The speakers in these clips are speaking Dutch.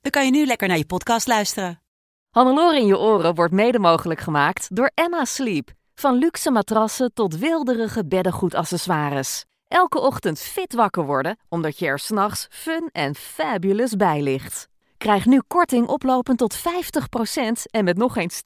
dan kan je nu lekker naar je podcast luisteren. Hannelore in je oren wordt mede mogelijk gemaakt door Emma Sleep. Van luxe matrassen tot wilderige beddengoedaccessoires. Elke ochtend fit wakker worden, omdat je er s'nachts fun en fabulous bij ligt. Krijg nu korting oplopend tot 50% en met nog eens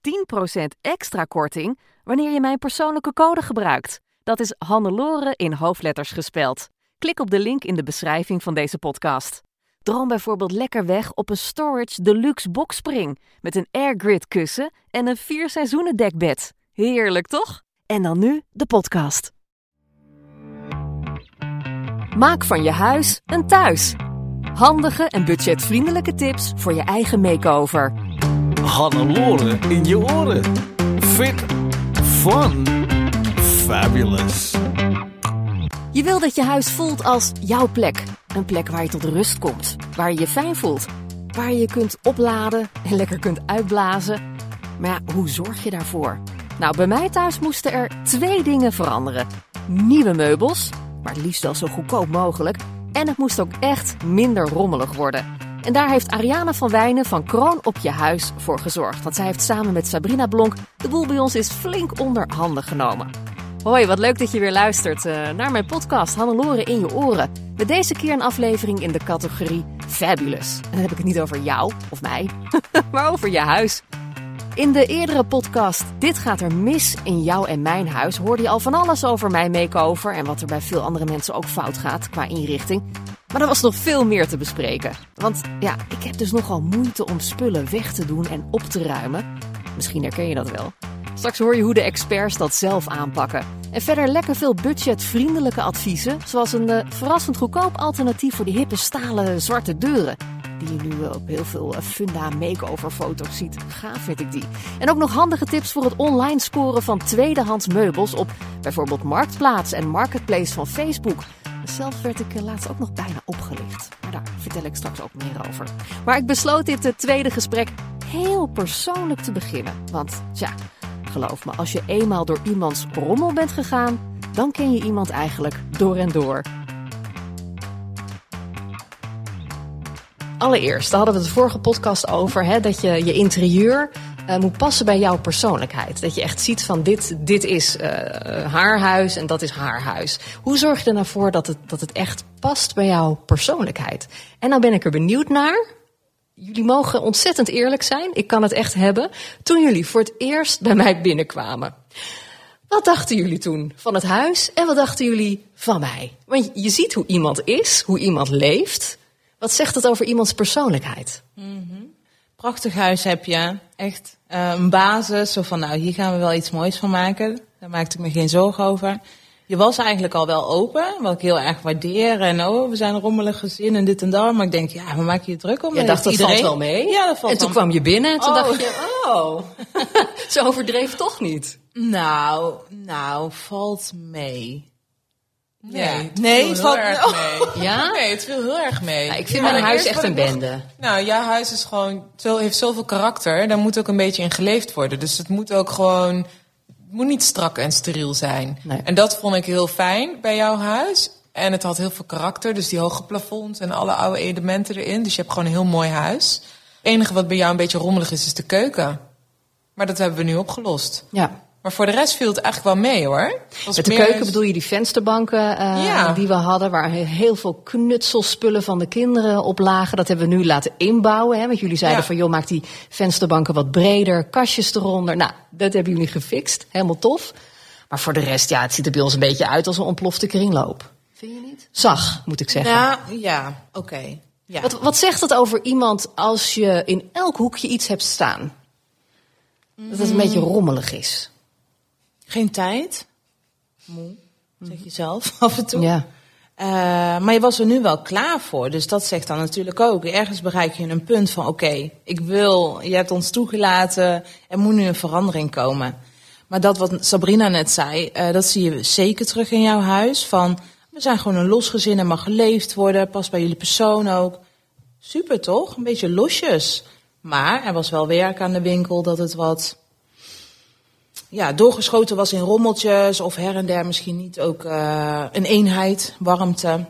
10% extra korting wanneer je mijn persoonlijke code gebruikt. Dat is Hannelore in hoofdletters gespeld. Klik op de link in de beschrijving van deze podcast. Droom bijvoorbeeld lekker weg op een Storage Deluxe boxspring met een airgrid kussen en een vier seizoenen dekbed. Heerlijk toch? En dan nu de podcast. Maak van je huis een thuis. Handige en budgetvriendelijke tips voor je eigen makeover. Hannelore in je oren. Fit. Fun. Fabulous. Je wil dat je huis voelt als jouw plek. Een plek waar je tot rust komt, waar je je fijn voelt, waar je kunt opladen en lekker kunt uitblazen. Maar ja, hoe zorg je daarvoor? Nou, bij mij thuis moesten er twee dingen veranderen: nieuwe meubels, maar liefst wel zo goedkoop mogelijk. En het moest ook echt minder rommelig worden. En daar heeft Ariana van Wijnen van Kroon op je huis voor gezorgd. Want zij heeft samen met Sabrina Blonk de boel bij ons is flink onder handen genomen. Hoi, wat leuk dat je weer luistert uh, naar mijn podcast Hannelore in je oren. Met deze keer een aflevering in de categorie Fabulous. En dan heb ik het niet over jou of mij, maar over je huis. In de eerdere podcast Dit gaat er mis in jou en mijn huis hoorde je al van alles over mijn makeover en wat er bij veel andere mensen ook fout gaat qua inrichting. Maar er was nog veel meer te bespreken. Want ja, ik heb dus nogal moeite om spullen weg te doen en op te ruimen. Misschien herken je dat wel. Straks hoor je hoe de experts dat zelf aanpakken. En verder lekker veel budgetvriendelijke adviezen, zoals een uh, verrassend goedkoop alternatief voor die hippe stalen zwarte deuren. Die je nu op heel veel funda makeover foto's ziet. Gaaf vind ik die. En ook nog handige tips voor het online scoren van tweedehands meubels op bijvoorbeeld Marktplaats en Marketplace van Facebook. Zelf werd ik laatst ook nog bijna opgelicht. Maar daar vertel ik straks ook meer over. Maar ik besloot dit tweede gesprek heel persoonlijk te beginnen. Want tja, geloof als je eenmaal door iemands rommel bent gegaan, dan ken je iemand eigenlijk door en door. Allereerst, hadden we het vorige podcast over, hè, dat je je interieur uh, moet passen bij jouw persoonlijkheid. Dat je echt ziet van dit, dit is uh, haar huis en dat is haar huis. Hoe zorg je er nou voor dat het, dat het echt past bij jouw persoonlijkheid? En nou ben ik er benieuwd naar. Jullie mogen ontzettend eerlijk zijn. Ik kan het echt hebben. Toen jullie voor het eerst bij mij binnenkwamen. Wat dachten jullie toen van het huis en wat dachten jullie van mij? Want je ziet hoe iemand is, hoe iemand leeft. Wat zegt het over iemands persoonlijkheid? Mm-hmm. Prachtig huis heb je. Echt uh, een basis. Zo van, nou, hier gaan we wel iets moois van maken. Daar maakte ik me geen zorgen over. Je was eigenlijk al wel open, wat ik heel erg waardeer. En oh, we zijn een rommelig gezin en dit en dat. Maar ik denk, ja, we maken je druk om? Je dacht, dat iedereen... valt wel mee? Ja, dat valt En toen kwam je binnen en toen oh. dacht je, oh, zo overdreef toch niet? Nou, nou, valt mee. Nee, Ja. het Nee, viel het heel valt- erg mee. Ja? Nee, het viel heel erg mee. Ja, ik vind Ja, mijn huis echt een nog- bende. Nou, jouw huis is gewoon, zo, heeft zoveel karakter. Daar moet ook een beetje in geleefd worden. Dus het moet ook gewoon, moet niet strak en steriel zijn. Nee. En dat vond ik heel fijn bij jouw huis. En het had heel veel karakter. Dus die hoge plafonds en alle oude elementen erin. Dus je hebt gewoon een heel mooi huis. Het enige wat bij jou een beetje rommelig is, is de keuken. Maar dat hebben we nu opgelost. Ja. Maar voor de rest viel het eigenlijk wel mee hoor. Met de keuken bedoel je die vensterbanken eh, Ja. die we hadden, waar heel veel knutselspullen van de kinderen op lagen. Dat hebben we nu laten inbouwen. Hè? Want jullie zeiden Ja. van, joh, maak die vensterbanken wat breder, kastjes eronder. Nou, dat hebben jullie gefixt. Helemaal tof. Maar voor de rest, ja, het ziet er bij ons een beetje uit als een ontplofte kringloop. Vind je niet? Zag, moet ik zeggen. Ja, ja, oké. Ja. Wat, wat zegt het over iemand als je in elk hoekje iets hebt staan? Dat het een beetje rommelig is. Geen tijd. Moe, zeg je zelf af en toe. Ja. Eh, maar je was er nu wel klaar voor. Dus dat zegt dan natuurlijk ook. Ergens bereik je een punt van: oké, ik wil, je hebt ons toegelaten, er moet nu een verandering komen. Maar dat wat Sabrina net zei, eh, dat zie je zeker terug in jouw huis. Van we zijn gewoon een los gezin, er mag geleefd worden, past bij jullie persoon ook. Super toch? Een beetje losjes. Maar er was wel werk aan de winkel dat het wat ja, doorgeschoten was in rommeltjes of her en der misschien niet ook uh, een eenheid, warmte.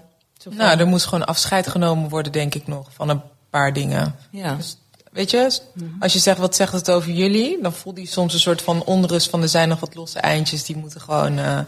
Nou, er moest gewoon afscheid genomen worden, denk ik nog, van een paar dingen. Ja. Dus, weet je, als je zegt wat zegt het over jullie, dan voelt hij soms een soort van onrust van er zijn nog wat losse eindjes, die moeten gewoon uh,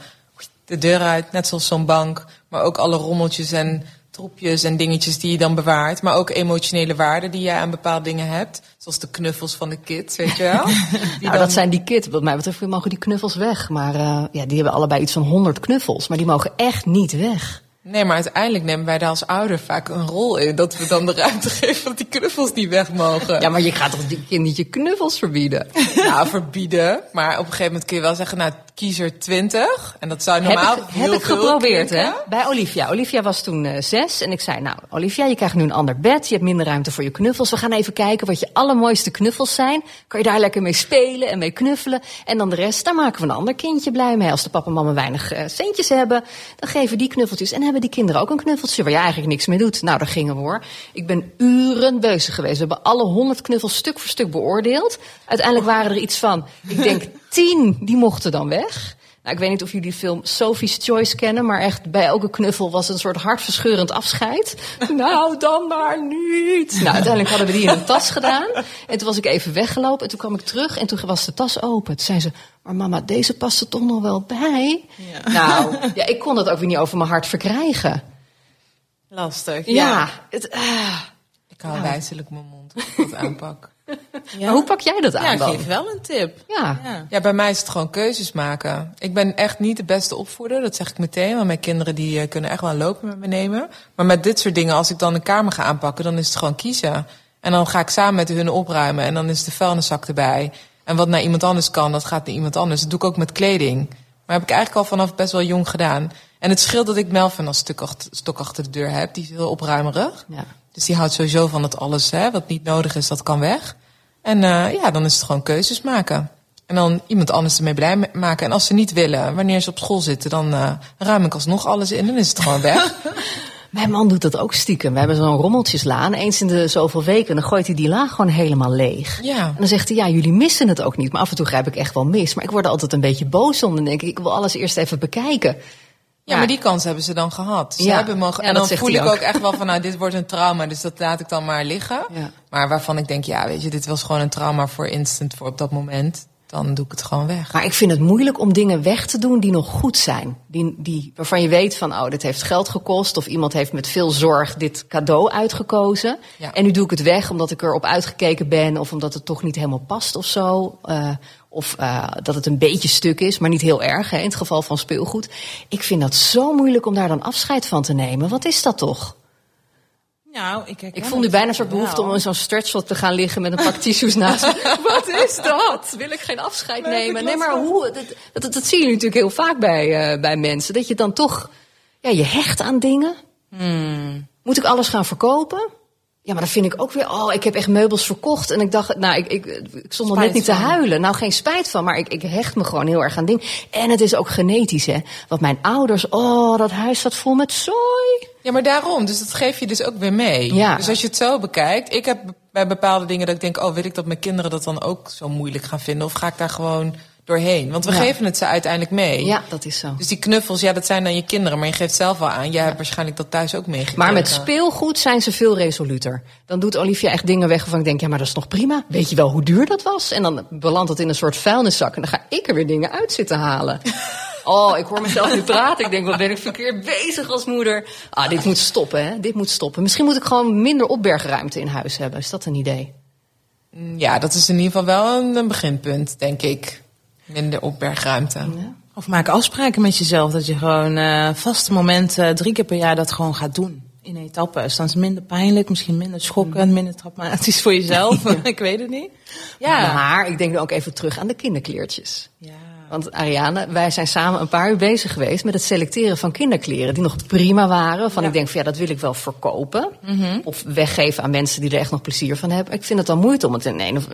de deur uit, net zoals zo'n bank. Maar ook alle rommeltjes en troepjes en dingetjes die je dan bewaart. Maar ook emotionele waarden die je aan bepaalde dingen hebt. Zoals de knuffels van de kids, weet je wel. Die nou, dan... dat zijn die kids. Wat mij betreft mogen die knuffels weg. Maar uh, ja, die hebben allebei iets van 100 knuffels. Maar die mogen echt niet weg. Nee, maar uiteindelijk nemen wij daar als ouder vaak een rol in. Dat we dan de ruimte geven dat die knuffels niet weg mogen. Ja, maar je gaat toch die kind niet je knuffels verbieden? nou, verbieden. Maar op een gegeven moment kun je wel zeggen, nou, kies er 20. En dat zou normaal heb ik, heel heb ik geprobeerd, hè? Bij Olivia. Olivia was toen uh, zes. En ik zei, nou, Olivia, je krijgt nu een ander bed. Je hebt minder ruimte voor je knuffels. We gaan even kijken wat je allermooiste knuffels zijn. Kan je daar lekker mee spelen en mee knuffelen. En dan de rest, daar maken we een ander kindje blij mee. Als de papa en mama weinig uh, centjes hebben, dan geven die knuffeltjes. En hebben die kinderen ook een knuffeltje waar je eigenlijk niks mee doet. Nou, daar gingen we hoor. Ik ben uren bezig geweest. We hebben alle honderd knuffels stuk voor stuk beoordeeld. Uiteindelijk waren er iets van, ik denk tien, die mochten dan weg. Nou, ik weet niet of jullie de film Sophie's Choice kennen, maar echt bij elke knuffel was een soort hartverscheurend afscheid. nou, dan maar niet. Nou, uiteindelijk hadden we die in een tas gedaan. En toen was ik even weggelopen en toen kwam ik terug en toen was de tas open. Toen zei ze, maar mama, deze past er toch nog wel bij? Ja. Nou, ja, ik kon dat ook weer niet over mijn hart verkrijgen. Lastig. Ja. ja het, uh, ik hou wijzelijk mijn mond als ik dat aanpak. Ja. Maar hoe pak jij dat aan ja, dan? geef wel een tip. Ja. ja. Ja. bij mij is het gewoon keuzes maken. Ik ben echt niet de beste opvoeder, dat zeg ik meteen. Want mijn kinderen die uh, kunnen echt wel lopen met me nemen. Maar met dit soort dingen, als ik dan een kamer ga aanpakken, dan is het gewoon kiezen. En dan ga ik samen met hun opruimen en dan is de vuilniszak erbij. En wat naar iemand anders kan, dat gaat naar iemand anders. Dat doe ik ook met kleding. Maar heb ik eigenlijk al vanaf best wel jong gedaan. En het scheelt dat ik Melvin als stuk achter, stok achter de deur heb. Die is heel opruimerig. Ja. Dus die houdt sowieso van dat alles hè, wat niet nodig is, dat kan weg. En uh, ja, dan is het gewoon keuzes maken. En dan iemand anders ermee blij maken. En als ze niet willen, wanneer ze op school zitten, dan uh, ruim ik alsnog alles in. Dan is het gewoon weg. Mijn man doet dat ook stiekem. We hebben zo'n rommeltjeslaan. Eens in de zoveel weken. Dan gooit hij die la gewoon helemaal leeg. Ja. En dan zegt hij, ja, jullie missen het ook niet. Maar af en toe grijp ik echt wel mis. Maar ik word er altijd een beetje boos om. Dan denk ik, ik wil alles eerst even bekijken. Ja, maar die kans hebben ze dan gehad. Ze Ja. hebben mogen, en dan voel ik ook. ook echt wel van, nou, dit wordt een trauma, dus dat laat ik dan maar liggen. Maar waarvan ik denk, ja, weet je, dit was gewoon een trauma voor instant, voor op dat moment. Dan doe ik het gewoon weg. Maar ik vind het moeilijk om dingen weg te doen die nog goed zijn. Die, die, waarvan je weet van, oh, dit heeft geld gekost. Of iemand heeft met veel zorg dit cadeau uitgekozen. Ja. En nu doe ik het weg omdat ik erop uitgekeken ben. Of omdat het toch niet helemaal past of zo. Eh, of uh, dat het een beetje stuk is, maar niet heel erg. Hè, in het geval van speelgoed. Ik vind dat zo moeilijk om daar dan afscheid van te nemen. Wat is dat toch? Nou, ik, Ik voel nu bijna een soort behoefte wel. om in zo'n stretchshot te gaan liggen met een pak tissues naast me. Wat is dat? Wil ik geen afscheid Nee, nemen? Nee, maar hoe? Dat, dat, dat zie je natuurlijk heel vaak bij, uh, bij mensen. Dat je dan toch, ja, je hecht aan dingen. Hmm. Moet ik alles gaan verkopen? Ja, maar dan vind ik ook weer, oh, ik heb echt meubels verkocht. En ik dacht, nou, ik, ik, ik stond nog net niet te huilen. Nou, geen spijt van, maar ik, ik hecht me gewoon heel erg aan dingen. En het is ook genetisch, hè. Want mijn ouders, oh, dat huis zat vol met zooi. Ja, maar daarom. Dus dat geef je dus ook weer mee. Ja. Dus als je het zo bekijkt. Ik heb bij bepaalde dingen dat ik denk, oh, wil ik dat mijn kinderen dat dan ook zo moeilijk gaan vinden? Of ga ik daar gewoon doorheen? Want we Ja. geven het ze uiteindelijk mee. Ja, dat is zo. Dus die knuffels, ja, dat zijn dan je kinderen. Maar je geeft zelf wel aan. Jij hebt waarschijnlijk dat thuis ook meegekregen. Maar met speelgoed zijn ze veel resoluter. Dan doet Olivia echt dingen weg waarvan ik denk, ja, maar dat is nog prima. Weet je wel hoe duur dat was? En dan belandt het in een soort vuilniszak en dan ga ik er weer dingen uit zitten halen. Oh, ik hoor mezelf nu praten. Ik denk, wat ben ik verkeerd bezig als moeder. Ah, dit moet stoppen, hè. Dit moet stoppen. Misschien moet ik gewoon minder opbergruimte in huis hebben. Is dat een idee? Ja, dat is in ieder geval wel een, een beginpunt, denk ik. Minder opbergruimte. Of maak afspraken met jezelf dat je gewoon eh, vaste momenten drie keer per jaar dat gewoon gaat doen. In etappes. Dan is het minder pijnlijk, misschien minder schokkend, minder traumatisch voor jezelf. ik weet het niet. Ja. Maar ik denk dan ook even terug aan de kinderkleertjes. ja. Want Ariane, wij zijn samen een paar uur bezig geweest met het selecteren van kinderkleren. Die nog prima waren. Van Ja. ik denk van ja, dat wil ik wel verkopen. Of weggeven aan mensen die er echt nog plezier van hebben. Ik vind het dan moeite om het in een of,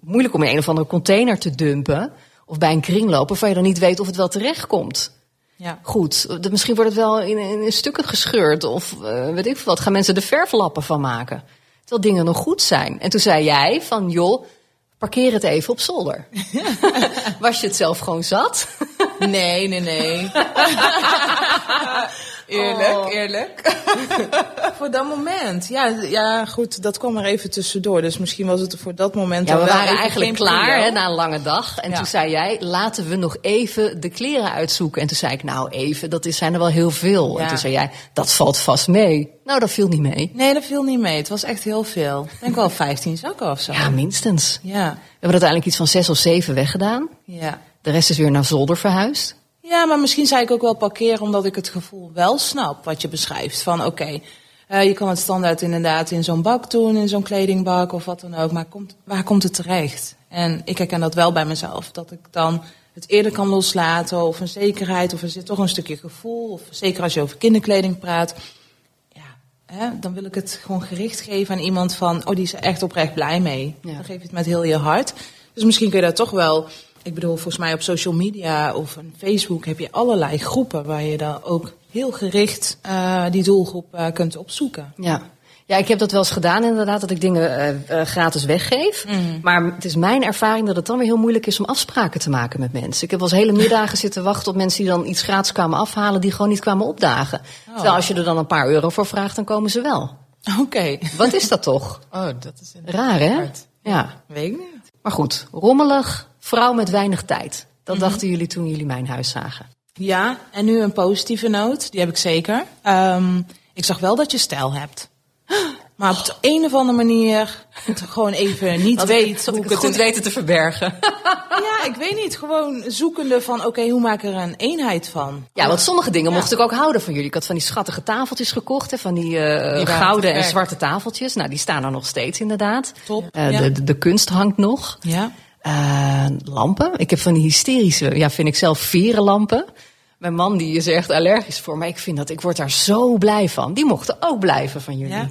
moeilijk om in een of andere container te dumpen. Of bij een kringloop waarvan je dan niet weet of het wel terecht komt. Ja. Goed, de- misschien wordt het wel in, in, in stukken gescheurd. Of eh, weet ik veel wat. Gaan mensen er verflappen van maken. Terwijl dingen nog goed zijn. En toen zei jij van joh, parkeer het even op zolder. Was je het zelf gewoon zat? Nee, nee, nee. Eerlijk, Oh. eerlijk. voor dat moment. Ja, ja, goed, dat kwam er even tussendoor. Dus misschien was het voor dat moment Ja, we waren eigenlijk klaar hè, na een lange dag. En Ja. toen zei jij, laten we nog even de kleren uitzoeken. En toen zei ik, nou even, dat is, zijn er wel heel veel. En toen zei jij, dat valt vast mee. Nou, dat viel niet mee. Nee, dat viel niet mee. Het was echt heel veel. Ik denk wel 15 zakken of zo. Ja, minstens. We Ja, hebben uiteindelijk iets van zes of zeven weggedaan. ja. De rest is weer naar zolder verhuisd. Ja, maar misschien zei ik ook wel parkeren omdat ik het gevoel wel snap wat je beschrijft. Van oké, eh, je kan het standaard inderdaad in zo'n bak doen, in zo'n kledingbak of wat dan ook. Maar komt, waar komt het terecht? En ik herken dat wel bij mezelf. Dat ik dan het eerder kan loslaten of een zekerheid of er zit toch een stukje gevoel. Of zeker als je over kinderkleding praat. Ja, hè, dan wil ik het gewoon gericht geven aan iemand van, oh die is er echt oprecht blij mee. Ja. Dan geef je het met heel je hart. Dus misschien kun je daar toch wel, ik bedoel volgens mij op social media of een Facebook heb je allerlei groepen waar je dan ook heel gericht eh, die doelgroep eh, kunt opzoeken. Ja. Ja, ik heb dat wel eens gedaan inderdaad, dat ik dingen eh, gratis weggeef. Maar het is mijn ervaring dat het dan weer heel moeilijk is om afspraken te maken met mensen. Ik heb wel eens hele middagen zitten wachten op mensen die dan iets gratis kwamen afhalen, die gewoon niet kwamen opdagen. Terwijl als je er dan een paar euro voor vraagt, dan komen ze wel. Oké, Wat is dat toch? Oh, dat is Raar, hè? hard. Ja. weet ik niet. Maar goed, rommelig, vrouw met weinig tijd. Dat dachten jullie toen jullie mijn huis zagen. Ja, en nu een positieve noot, die heb ik zeker. Ehm, ik zag wel dat je stijl hebt. Maar op de een of andere manier het gewoon even niet weet dat hoe ik ik het goed weten te verbergen. Ja, ik weet niet. Gewoon zoekende van, oké, hoe maak ik er een eenheid van? Ja, want sommige dingen mocht ik ook houden van jullie. Ik had van die schattige tafeltjes gekocht, hè, van die eh, Die gouden en zwarte tafeltjes. Nou, die staan er nog steeds inderdaad. Top, Eh, ja. de, de, de kunst hangt nog. Ja. Eh, lampen. Ik heb van die hysterische, ja, vind ik zelf verenlampen. Mijn man die is er echt allergisch voor, maar ik vind dat ik word daar zo blij van. Die mochten ook blijven van jullie. Ja.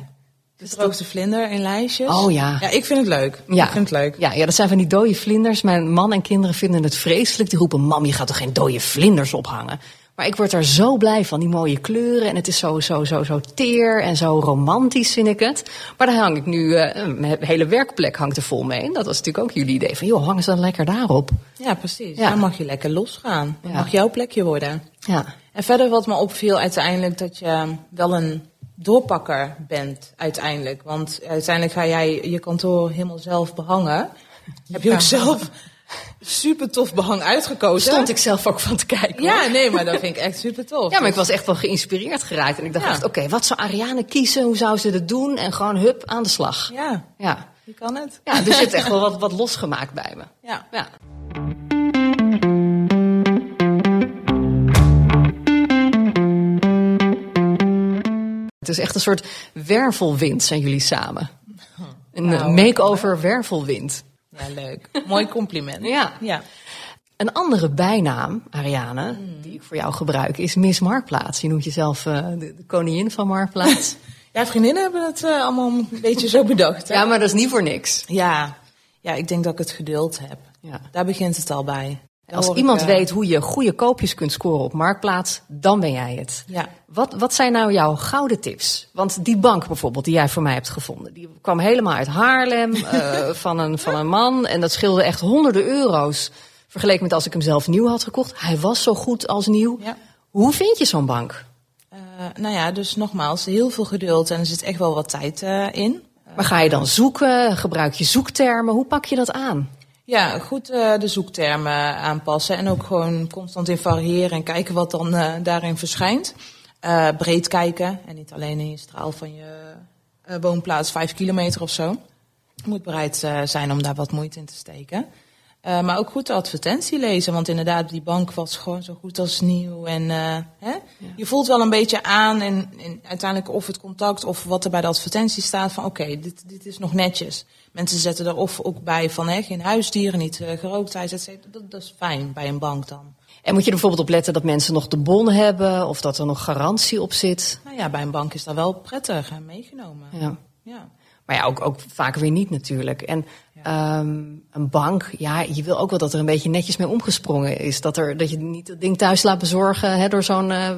Dus droogde vlinder in lijstjes. Oh ja. Ja, ik vind het leuk. Ja. Ik vind het leuk. Ja, ja, dat zijn van die dode vlinders. Mijn man en kinderen vinden het vreselijk. Die roepen, mam, je gaat toch geen dode vlinders ophangen? Maar ik word er zo blij van, die mooie kleuren. En het is zo, zo, zo, zo teer en zo romantisch, vind ik het. Maar daar hang ik nu, eh, mijn hele werkplek hangt er vol mee. En dat was natuurlijk ook jullie idee. Van, joh, hangen ze dan lekker daarop? Ja, precies. Ja. Dan mag je lekker losgaan. Dan Ja. mag jouw plekje worden. Ja. En verder wat me opviel uiteindelijk dat je wel een doorpakker bent uiteindelijk. Want uiteindelijk ga jij je kantoor helemaal zelf behangen. Heb je ook zelf super tof behang uitgekozen? Stond ik zelf ook van te kijken. hoor. Ja, nee, maar dat vind ik echt super tof. Ja, maar ik was echt wel geïnspireerd geraakt. En ik dacht Ja. echt, oké, wat zou Ariane kiezen? Hoe zou ze het doen? En gewoon hup, aan de slag. Ja, Ja, je kan het. ja dus er zit echt wel wat, wat losgemaakt bij me. Ja. Ja. Het is echt een soort wervelwind zijn jullie samen. Een Wauw. make-over wervelwind. Ja, leuk. Mooi compliment. Ja. Ja. Een andere bijnaam, Ariane, die ik voor jou gebruik, is Miss Marktplaats. Je noemt jezelf eh, de, de koningin van Marktplaats. Ja, vriendinnen hebben het eh, allemaal een beetje zo bedacht. Hè? ja, maar dat is niet voor niks. Ja. ja, ik denk dat ik het geduld heb. Ja. Daar begint het al bij. Als ik, iemand eh, weet hoe je goede koopjes kunt scoren op Marktplaats, dan ben jij het. Ja. Wat, wat zijn nou jouw gouden tips? Want die bank bijvoorbeeld, die jij voor mij hebt gevonden, die kwam helemaal uit Haarlem eh, van, een, van een man. En dat scheelde echt honderden euro's. Vergeleken met als ik hem zelf nieuw had gekocht. Hij was zo goed als nieuw. Ja. Hoe vind je zo'n bank? Eh, nou ja, dus nogmaals, heel veel geduld en er zit echt wel wat tijd in. Maar ga je dan zoeken? Gebruik je zoektermen? Hoe pak je dat aan? Ja, goed eh, de zoektermen aanpassen en ook gewoon constant in variëren en kijken wat dan eh, daarin verschijnt. Eh, breed kijken en niet alleen in je straal van je woonplaats vijf kilometer of zo. Je moet bereid zijn om daar wat moeite in te steken. Eh, maar ook goed de advertentie lezen, want inderdaad, die bank was gewoon zo goed als nieuw. En eh, hè? je voelt wel een beetje aan en, en uiteindelijk of het contact of wat er bij de advertentie staat van oké, dit, dit is nog netjes. Mensen zetten er of ook bij van hè, geen huisdieren, niet uh, gerooktheid, et cetera. Dat, dat is fijn bij een bank dan. En moet je er bijvoorbeeld op letten dat mensen nog de bon hebben of dat er nog garantie op zit? Nou ja, bij een bank is dat wel prettig en meegenomen. Ja. ja. Maar ja, ook, ook vaak weer niet natuurlijk. En um, een bank, ja, je wil ook wel dat er een beetje netjes mee omgesprongen is. Dat, er, dat je niet het ding thuis laat bezorgen hè, door zo'n uh,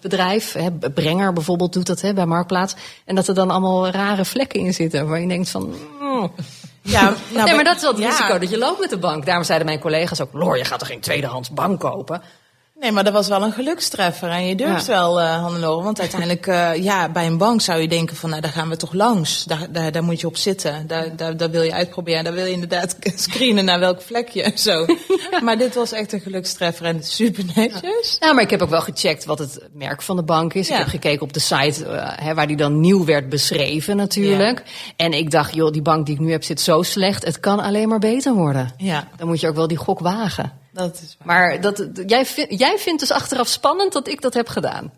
bedrijf. Hè, Brenger bijvoorbeeld doet dat hè, bij Marktplaats. En dat er dan allemaal rare vlekken in zitten waar je denkt van... Mm. Ja, nou, nee, maar dat is wel het ja. risico dat je loopt met de bank. Daarom zeiden mijn collega's ook, Loor, je gaat toch geen tweedehands bank kopen? Nee, maar dat was wel een gelukstreffer. En je durft ja. wel, uh, Hannelore. Want uiteindelijk, uh, ja, bij een bank zou je denken van, nou, daar gaan we toch langs. Daar, daar, daar moet je op zitten. Daar, daar, daar wil je uitproberen. Daar wil je inderdaad screenen naar welk vlekje en zo. maar dit was echt een gelukstreffer en super netjes. Ja. maar ik heb ook wel gecheckt wat het merk van de bank is. Ik heb gekeken op de site uh, hè, waar die dan nieuw werd beschreven natuurlijk. En ik dacht, joh, die bank die ik nu heb zit zo slecht. Het kan alleen maar beter worden. Ja. Dan moet je ook wel die gok wagen. Dat is waar. Maar dat, jij, vind, jij vindt dus achteraf spannend dat ik dat heb gedaan?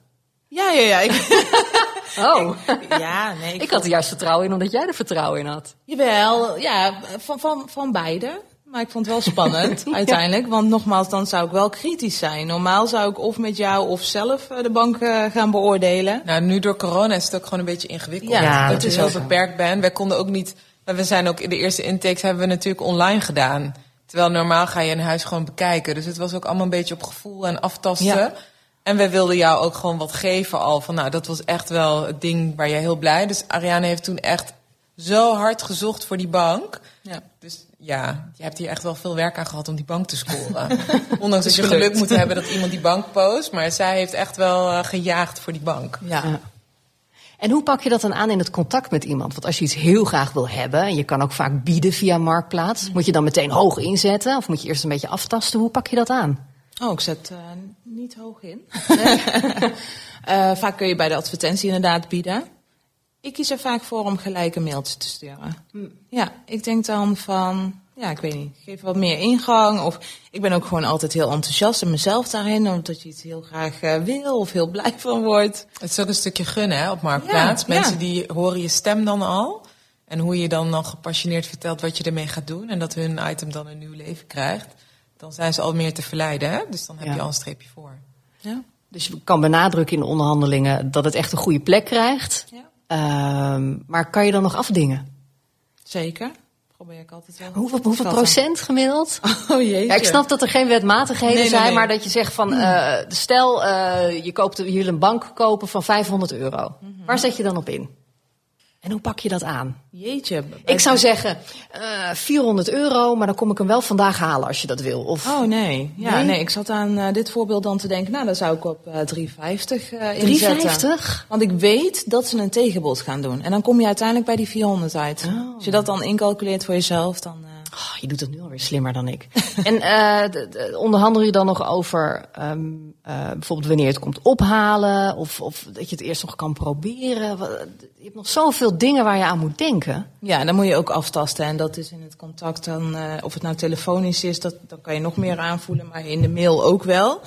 Ja, ja, ja. Ik... oh. ja, nee. Ik, ik had er juist vertrouwen in, omdat jij er vertrouwen in had. Jawel, ja, van, van, van beide. Maar ik vond het wel spannend uiteindelijk. Want nogmaals, dan zou ik wel kritisch zijn. Normaal zou ik of met jou of zelf de bank uh, gaan beoordelen. Nou, nu door corona is het ook gewoon een beetje ingewikkeld. Ja, dat je zo beperkt bent. Wij konden ook niet... We zijn ook in de eerste intakes hebben we natuurlijk online gedaan. Terwijl normaal ga je een huis gewoon bekijken. Dus het was ook allemaal een beetje op gevoel en aftasten. Ja. En we wilden jou ook gewoon wat geven al. Van nou, dat was echt wel het ding waar jij heel blij. Dus Ariane heeft toen echt zo hard gezocht voor die bank. Ja. Dus ja, je hebt hier echt wel veel werk aan gehad om die bank te scoren. Ondanks dat je geluk moet hebben dat iemand die bank post. Maar zij heeft echt wel uh, gejaagd voor die bank. Ja. En hoe pak je dat dan aan in het contact met iemand? Want als je iets heel graag wil hebben, en je kan ook vaak bieden via Marktplaats, moet je dan meteen hoog inzetten? Of moet je eerst een beetje aftasten? Hoe pak je dat aan? Oh, ik zet uh, niet hoog in. uh, vaak kun je bij de advertentie inderdaad bieden. Ik kies er vaak voor om gelijk een mailtje te sturen. Hm. Ja, ik denk dan van, ja, ik weet niet, geef wat meer ingang. Of ik ben ook gewoon altijd heel enthousiast in mezelf daarin, omdat je iets heel graag uh, wil of heel blij van wordt. Het is ook een stukje gunnen hè, op Marktplaats. Ja, Mensen ja. die horen je stem dan al. En hoe je dan nog gepassioneerd vertelt wat je ermee gaat doen. En dat hun item dan een nieuw leven krijgt. Dan zijn ze al meer te verleiden. Hè? Dus dan heb ja. je al een streepje voor. Ja. Dus je kan benadrukken in de onderhandelingen dat het echt een goede plek krijgt. Ja. Uh, maar kan je dan nog afdingen? Zeker probeer ik altijd wel. Hoeveel, hoeveel procent gemiddeld? Oh jee. Ja, ik snap dat er geen wetmatigheden nee, nee, zijn, nee. maar dat je zegt van, uh, stel uh, je, koopt, je wil een bank kopen van 500 euro. Mm -hmm. Waar zet je dan op in? En hoe pak je dat aan? Jeetje. Ik zou zeggen uh, 400 euro, maar dan kom ik hem wel vandaag halen als je dat wil. Of... Oh nee. Ja, nee? nee ik zat aan uh, dit voorbeeld dan te denken, nou dan zou ik op uh, 350 uh, inzetten. 350? Want ik weet dat ze een tegenbod gaan doen. En dan kom je uiteindelijk bij die 400 uit. Oh. Als je dat dan incalculeert voor jezelf, dan... Oh, je doet het nu alweer slimmer dan ik. en uh, onderhandel je dan nog over um, uh, bijvoorbeeld wanneer het komt ophalen? Of, of dat je het eerst nog kan proberen? Je hebt nog zoveel dingen waar je aan moet denken. Ja, en dan moet je ook aftasten. En dat is in het contact dan, uh, of het nou telefonisch is, dat, dan kan je nog meer aanvoelen. Maar in de mail ook wel.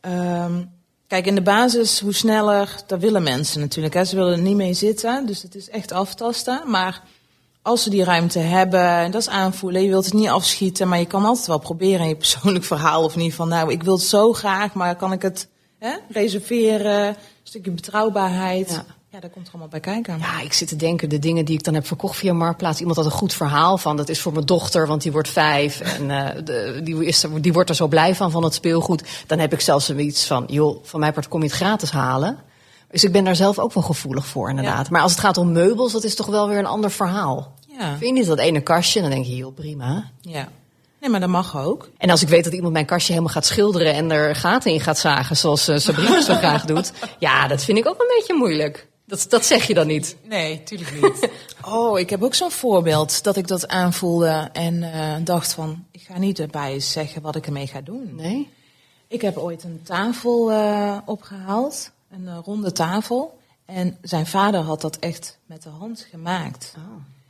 Um, kijk, in de basis, hoe sneller, dat willen mensen natuurlijk. Hè. Ze willen er niet mee zitten, dus het is echt aftasten. Maar als ze die ruimte hebben, dat is aanvoelen. Je wilt het niet afschieten, maar je kan altijd wel proberen in je persoonlijk verhaal. Of niet van, nou, ik wil het zo graag, maar kan ik het hè, reserveren? Een stukje betrouwbaarheid. Ja. Ja, daar komt er allemaal bij kijken. Ja, ik zit te denken, de dingen die ik dan heb verkocht via Marktplaats. Iemand had een goed verhaal van, dat is voor mijn dochter, want die wordt vijf. En uh, de, die, is, die wordt er zo blij van, van het speelgoed. Dan heb ik zelfs iets van, joh, van mij part kom je het gratis halen. Dus ik ben daar zelf ook wel gevoelig voor, inderdaad. Ja. Maar als het gaat om meubels, dat is toch wel weer een ander verhaal. Ja. Vind je niet dat ene kastje? Dan denk je, heel prima. Ja. Nee, maar dat mag ook. En als ik weet dat iemand mijn kastje helemaal gaat schilderen en er gaten in gaat zagen, zoals uh, Sabrina zo graag doet. Ja, dat vind ik ook een beetje moeilijk. Dat, dat zeg je dan niet? Nee, tuurlijk niet. oh, ik heb ook zo'n voorbeeld dat ik dat aanvoelde en uh, dacht van, ik ga niet erbij zeggen wat ik ermee ga doen. Nee? Ik heb ooit een tafel uh, opgehaald, een uh, ronde tafel. En zijn vader had dat echt met de hand gemaakt. Oh.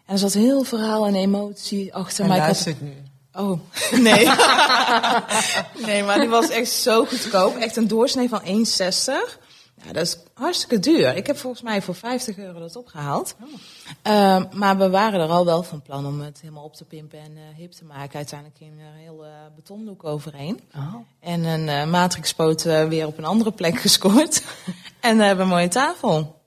En er zat heel verhaal en emotie achter. Hij maar luistert ik had... nu. Oh, nee. nee, maar die was echt zo goedkoop. Echt een doorsnee van 1,60. Ja, dat is hartstikke duur. Ik heb volgens mij voor 50 euro dat opgehaald. Ehm, maar we waren er al wel van plan om het helemaal op te pimpen en eh, hip te maken. Uiteindelijk in een heel eh betonlook overheen. Oh. En een eh matrixpoot weer op een andere plek gescoord. en we hebben een mooie tafel.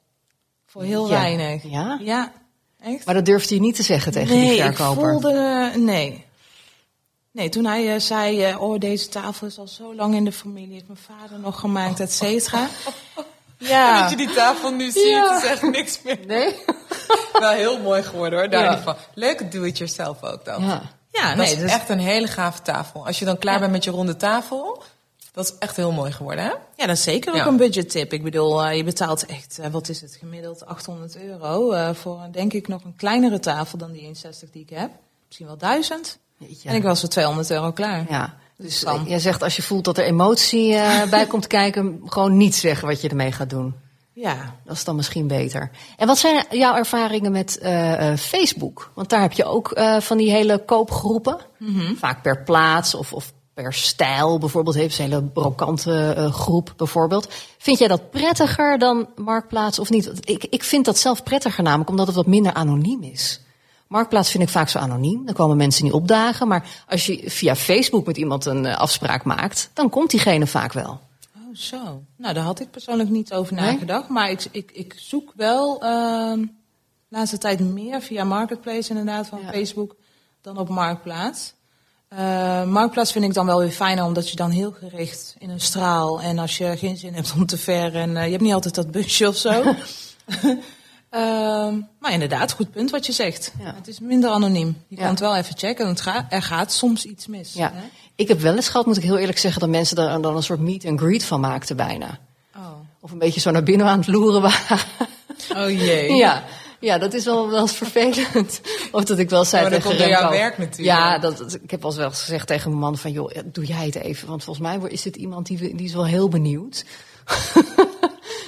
Voor heel Ja. weinig. Ja? Ja, echt. Maar dat durfde je niet te zeggen tegen nee, die verkoper. ik voelde... Nee. Nee, toen hij eh, zei, eh, oh, deze tafel is al zo lang in de familie. Heeft mijn vader nog gemaakt, et cetera. Ja. Dat je die tafel nu ziet, Ja. is echt niks meer. Nee? Wel heel mooi geworden hoor, daar Ja. in ieder geval. Leuk doe-it-yourself ook dan. Ja. Ja, dat nee, is dus, echt een hele gave tafel. Als je dan klaar bent met je ronde tafel, dat is echt heel mooi geworden hè? ja, dat is zeker ook Ja. een budgettip. Ik bedoel, eh, je betaalt echt, wat is het, gemiddeld 800 euro eh, voor een, denk ik nog een kleinere tafel dan die 160 die ik heb. Misschien wel 1000. Jeetje. En ik was voor 200 euro klaar. Ja. Dus Dan. eh, jij zegt als je voelt dat er emotie eh, bij komt kijken, gewoon niet zeggen wat je ermee gaat doen. Ja. Dat is dan misschien beter. En wat zijn jouw ervaringen met eh, Facebook? Want daar heb je ook van die hele koopgroepen. Vaak per plaats of, of per stijl. Bijvoorbeeld heeft ze een hele brokante groep bijvoorbeeld. Vind jij dat prettiger dan Marktplaats of niet? Ik, ik vind dat zelf prettiger namelijk omdat het wat minder anoniem is. Marktplaats vind ik vaak zo anoniem. Dan komen mensen niet opdagen. Maar als je via Facebook met iemand een eh, afspraak maakt, dan komt diegene vaak wel. Oh, zo. Nou, daar had ik persoonlijk niet over nagedacht. Maar ik, ik, ik zoek wel ehm, de laatste tijd meer via Marketplace inderdaad van Ja. Facebook dan op Marktplaats. Eh, Marktplaats vind ik dan wel weer fijner, omdat je dan heel gericht in een straal... en als je geen zin hebt om te ver en eh, je hebt niet altijd dat busje of zo... Ehm, maar inderdaad, goed punt wat je zegt. Ja. Het is minder anoniem. Je Ja. kan het wel even checken. Het gaat, er gaat soms iets mis. Ja, hè? ik heb wel eens gehad, moet ik heel eerlijk zeggen, dat mensen er dan een soort meet and greet van maakten bijna. Oh. Of een beetje zo naar binnen aan het loeren waren. oh jee. ja. ja, dat is wel wel eens vervelend. Of dat ik wel zei Ja, maar dat tegen komt door jouw Remco- werk natuurlijk. Ja, dat, dat- ik heb wel eens gezegd tegen mijn man van, joh, doe jij het even. Want volgens mij is dit iemand die, die is wel heel benieuwd.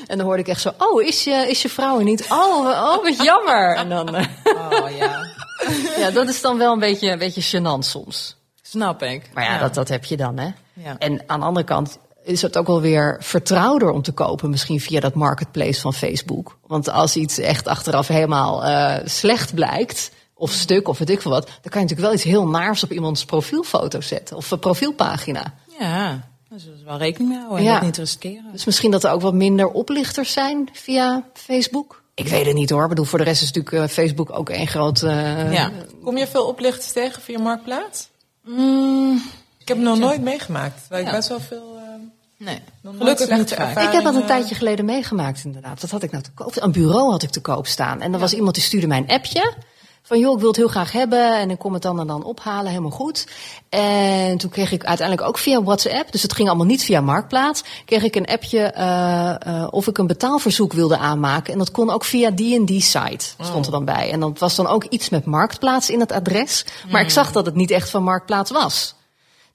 en dan hoorde ik echt zo, oh, is je, is je vrouw er niet? Oh, oh, wat jammer. En dan, eh, Oh ja. ja, dat is dan wel een beetje, een beetje gênant soms. Snap ik. Maar ja, Dat, dat heb je dan, hè? Ja. En aan de andere kant is het ook wel weer vertrouwder om te kopen, misschien via dat marketplace van Facebook. Want als iets echt achteraf helemaal eh, slecht blijkt, of stuk, of weet ik veel wat, dan kan je natuurlijk wel iets heel naars op iemands profielfoto zetten, of profielpagina. Ja, daar zullen ze wel rekening mee houden en Ja. dat niet riskeren. Dus misschien dat er ook wat minder oplichters zijn via Facebook. Ik weet het niet hoor. Ik bedoel, voor de rest is natuurlijk eh, Facebook ook één groot. eh, ja. Kom je veel oplichters tegen via Marktplaats? Mm, Ik heb het nog nooit meegemaakt. Waar ik best wel veel... eh, nee, nog nooit gelukkig niet Ik heb dat een tijdje geleden meegemaakt, inderdaad. Wat had ik nou te koop? Een bureau had ik te koop staan. En er was iemand die stuurde mij een appje. Van joh, ik wil het heel graag hebben. En ik kom het dan en dan ophalen, helemaal goed. En toen kreeg ik uiteindelijk ook via WhatsApp, dus het ging allemaal niet via Marktplaats. Kreeg ik een appje eh, of ik een betaalverzoek wilde aanmaken. En dat kon ook via die en die site, stond er dan bij. En dat was dan ook iets met Marktplaats in het adres. Maar ik zag dat het niet echt van Marktplaats was.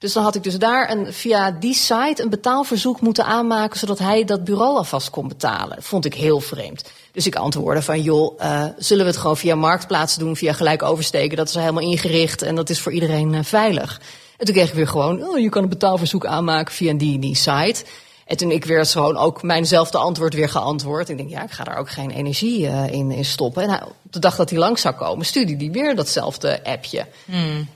Dus dan had ik dus daar een, via die site een betaalverzoek moeten aanmaken, zodat hij dat bureau alvast kon betalen. Vond ik heel vreemd. Dus ik antwoordde van, joh, eh, zullen we het gewoon via Marktplaats doen, via gelijk oversteken? Dat is helemaal ingericht en dat is voor iedereen eh, veilig. En toen kreeg ik weer gewoon, oh, je kan een betaalverzoek aanmaken via die, die site. En toen ik weer gewoon ook mijnzelfde antwoord weer geantwoord. Ik denk, ja, ik ga daar ook geen energie eh, in, in stoppen. En op de dag dat hij langs zou komen, stuurde hij weer datzelfde appje.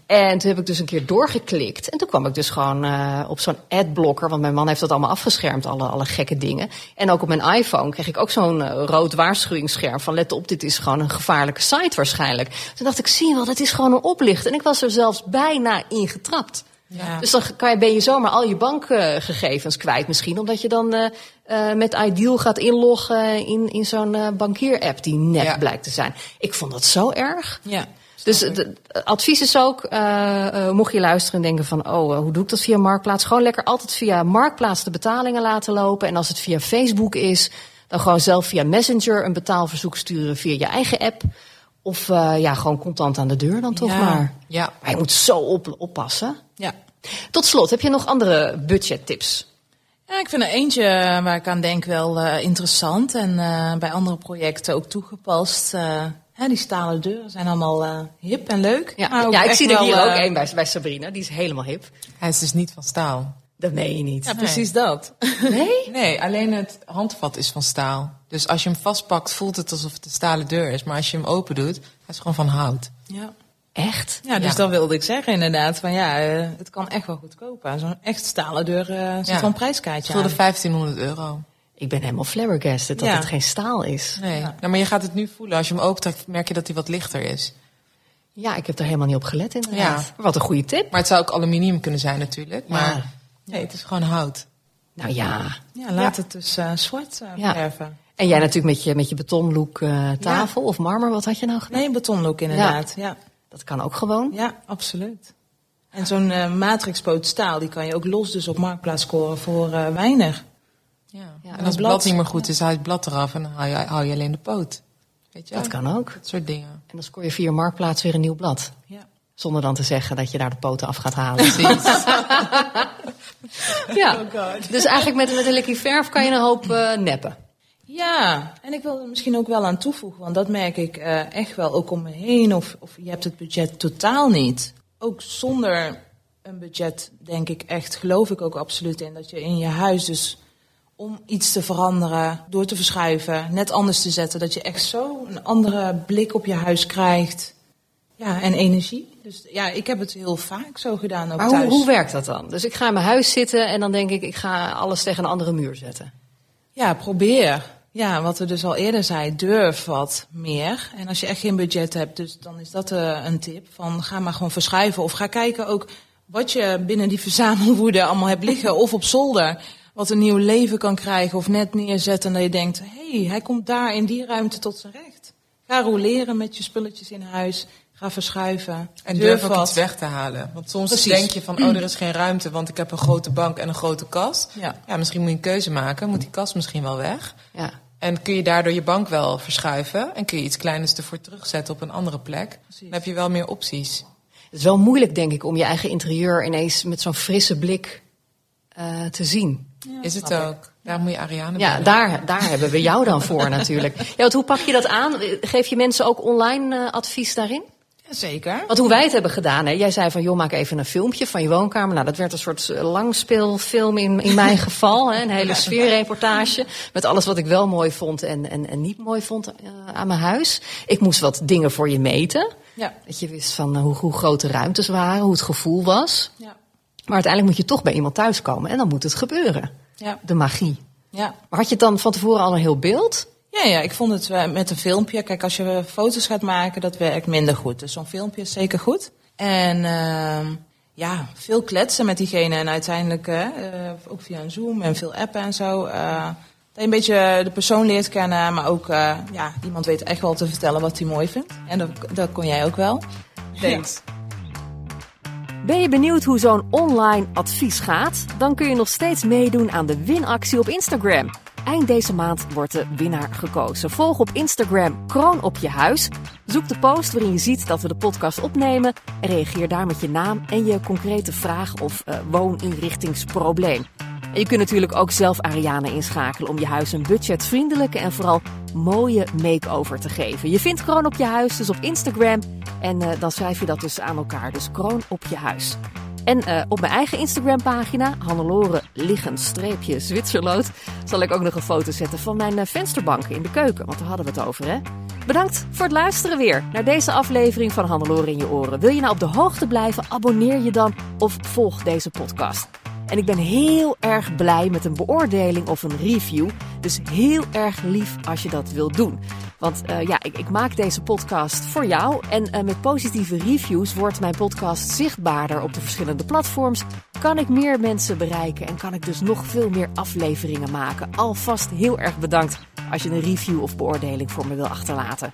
En toen heb ik dus een keer doorgeklikt. En toen kwam ik dus gewoon eh, op zo'n adblocker. Want mijn man heeft dat allemaal afgeschermd, alle, alle gekke dingen. En ook op mijn iPhone kreeg ik ook zo'n eh, rood waarschuwingsscherm. Van let op, dit is gewoon een gevaarlijke site waarschijnlijk. Toen dacht ik, zie je wel, dat is gewoon een oplicht. En ik was er zelfs bijna in getrapt. Ja. Dus dan kan je, ben je zomaar al je bankgegevens kwijt misschien. Omdat je dan eh, eh, met Ideal gaat inloggen in, in zo'n eh, bankier-app die nep Ja. blijkt te zijn. Ik vond dat zo erg. ja. Dus het advies is ook, mocht je luisteren en denken van, oh, hoe doe ik dat via Marktplaats? Gewoon lekker altijd via Marktplaats de betalingen laten lopen. En als het via Facebook is, dan gewoon zelf via Messenger een betaalverzoek sturen via je eigen app. Of eh, ja, gewoon contant aan de deur dan toch Ja. maar. Ja. Maar je moet zo op, oppassen. ja. Tot slot, heb je nog andere budgettips? Ja, ik vind er eentje waar ik aan denk wel eh, interessant en eh, bij andere projecten ook toegepast. Eh, Hè, die stalen deuren zijn allemaal eh, hip en leuk. Ja, ja ik zie er hier ook eh, één bij, bij Sabrina. Die is helemaal hip. Hij is dus niet van staal. Dat meen je niet. Ja, precies dat. Nee? Nee, alleen het handvat is van staal. Dus als je hem vastpakt, voelt het alsof het een stalen deur is. Maar als je hem open doet, hij is gewoon van hout. Ja. Echt? Ja, dus Ja. dat wilde ik zeggen inderdaad. Van ja, eh, het kan echt wel goedkoper. Zo'n echt stalen deur eh zit Ja. wel een prijskaartje Het voelde aan. 1500 euro. Ik ben helemaal flabbergasted dat Ja. het geen staal is. Nee, Ja. nou, maar je gaat het nu voelen. Als je hem opentrekt, merk je dat hij wat lichter is. Ja, ik heb er helemaal niet op gelet inderdaad. Ja. Wat een goede tip. Maar het zou ook aluminium kunnen zijn natuurlijk. Maar Ja. Nee, het is gewoon hout. Nou ja. Ja, laat het dus eh, zwart eh, Ja. verven. En jij natuurlijk met je, met je betonlook eh, tafel of marmer. Wat had je nou gedaan? Nee, betonlook inderdaad. Ja, Dat kan ook gewoon. ja, absoluut. En zo'n eh matrixpoot staal, die kan je ook los dus op marktplaats scoren voor eh weinig. Ja. Ja, en als het blad. blad niet meer goed is, haal je het blad eraf en dan hou je, hou je alleen de poot. Weet je? Dat kan ook. Dat soort dingen. En dan scoor je via Marktplaats weer een nieuw blad. Ja. Zonder dan te zeggen dat je daar de poten af gaat halen. Precies. ja. Dus eigenlijk met, met een likkie verf kan je een hoop eh, neppen. Ja, en ik wil er misschien ook wel aan toevoegen, want dat merk ik eh, echt wel ook om me heen. Of, of je hebt het budget totaal niet. Ook zonder een budget, denk ik echt, geloof ik ook absoluut in dat je in je huis dus om iets te veranderen, door te verschuiven, net anders te zetten, dat je echt zo een andere blik op je huis krijgt. Ja, en energie. Dus ja, ik heb het heel vaak zo gedaan ook Maar hoe, thuis. hoe werkt dat dan? Dus ik ga in mijn huis zitten en dan denk ik, ik ga alles tegen een andere muur zetten. Ja, probeer. Ja, wat we dus al eerder zei, durf wat meer. En als je echt geen budget hebt, dus dan is dat eh, een tip. Van ga maar gewoon verschuiven. Of ga kijken ook wat je binnen die verzamelwoede allemaal hebt liggen. Of op zolder. Wat een nieuw leven kan krijgen. Of net neerzetten en dat je denkt, hé, hey, hij komt daar in die ruimte tot zijn recht. Ga roleren met je spulletjes in huis. Ga verschuiven. En durf ook iets weg te halen. Want soms Precies. denk je van, oh, er is geen ruimte, want ik heb een grote bank en een grote kast. Ja. Ja, misschien moet je een keuze maken. Moet die kast misschien wel weg? Ja. En kun je daardoor je bank wel verschuiven. En kun je iets kleiners ervoor terugzetten op een andere plek. Dan heb je wel meer opties. Het is wel moeilijk, denk ik, om je eigen interieur ineens met zo'n frisse blik eh, te zien. is het ook. Daar moet je Ariane Ja, daar, daar hebben we jou dan voor natuurlijk. Ja, want hoe pak je dat aan? Geef je mensen ook online eh, advies daarin? Zeker. Want hoe wij het hebben gedaan, hè? jij zei van joh, maak even een filmpje van je woonkamer. Nou, dat werd een soort eh, langspeelfilm in, in mijn geval. Hè? Een hele sfeerreportage met alles wat ik wel mooi vond en, en, en niet mooi vond eh, aan mijn huis. Ik moest wat dingen voor je meten. Ja. Dat je wist van eh, hoe, hoe groot de ruimtes waren, hoe het gevoel was. Ja. Maar uiteindelijk moet je toch bij iemand thuiskomen en dan moet het gebeuren. Ja. De magie. Ja. Maar had je dan van tevoren al een heel beeld? Ja, ja, ik vond het eh, met een filmpje. Kijk, als je foto's gaat maken, dat werkt minder goed. Dus zo'n filmpje is zeker goed. En ehm, ja, veel kletsen met diegene. En uiteindelijk eh, ook via een Zoom en veel appen en zo. eh, dat je een beetje de persoon leert kennen. Maar ook, eh, ja, iemand weet echt wel te vertellen wat hij mooi vindt. En dat, dat kon jij ook wel. Thanks. Ben je benieuwd hoe zo'n online advies gaat? Dan kun je nog steeds meedoen aan de winactie op Instagram. Eind deze maand wordt de winnaar gekozen. Volg op Instagram Kroon op je huis. Zoek de post waarin je ziet dat we de podcast opnemen. En reageer daar met je naam en je concrete vraag of eh, wooninrichtingsprobleem. En je kunt natuurlijk ook zelf Ariane inschakelen om je huis een budgetvriendelijke en vooral mooie make-over te geven. Je vindt Kroon op je huis dus op Instagram en eh, dan schrijf je dat dus aan elkaar. Dus Kroon op je huis. En eh, op mijn eigen Instagram pagina, Hannelore liggen streepje Zwitserloot, zal ik ook nog een foto zetten van mijn eh, vensterbanken in de keuken. Want daar hadden we het over hè. Bedankt voor het luisteren weer naar deze aflevering van Hannelore in je oren. Wil je nou op de hoogte blijven? Abonneer je dan of volg deze podcast. En ik ben heel erg blij met een beoordeling of een review. Dus heel erg lief als je dat wilt doen. Want eh, ja, ik, ik, maak deze podcast voor jou. En uh, met positieve reviews wordt mijn podcast zichtbaarder op de verschillende platforms. Kan ik meer mensen bereiken en kan ik dus nog veel meer afleveringen maken. Alvast heel erg bedankt als je een review of beoordeling voor me wil achterlaten.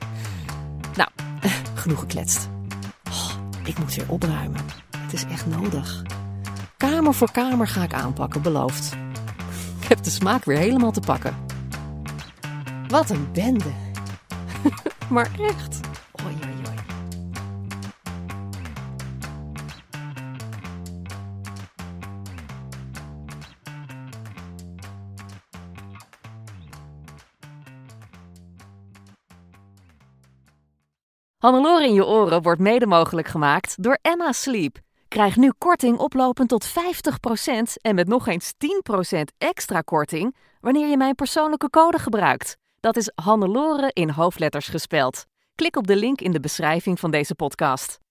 Nou, genoeg gekletst. Oh, ik moet weer opruimen. Het is echt nodig. Kamer voor kamer ga ik aanpakken, beloofd. Ik heb de smaak weer helemaal te pakken. Wat een bende. maar echt. Oei, oei, oei. Hannelore in je oren wordt mede mogelijk gemaakt door Emma Sleep. Krijg nu korting oplopend tot 50% en met nog eens 10% extra korting wanneer je mijn persoonlijke code gebruikt. Dat is Hannelore in hoofdletters gespeld. Klik op de link in de beschrijving van deze podcast.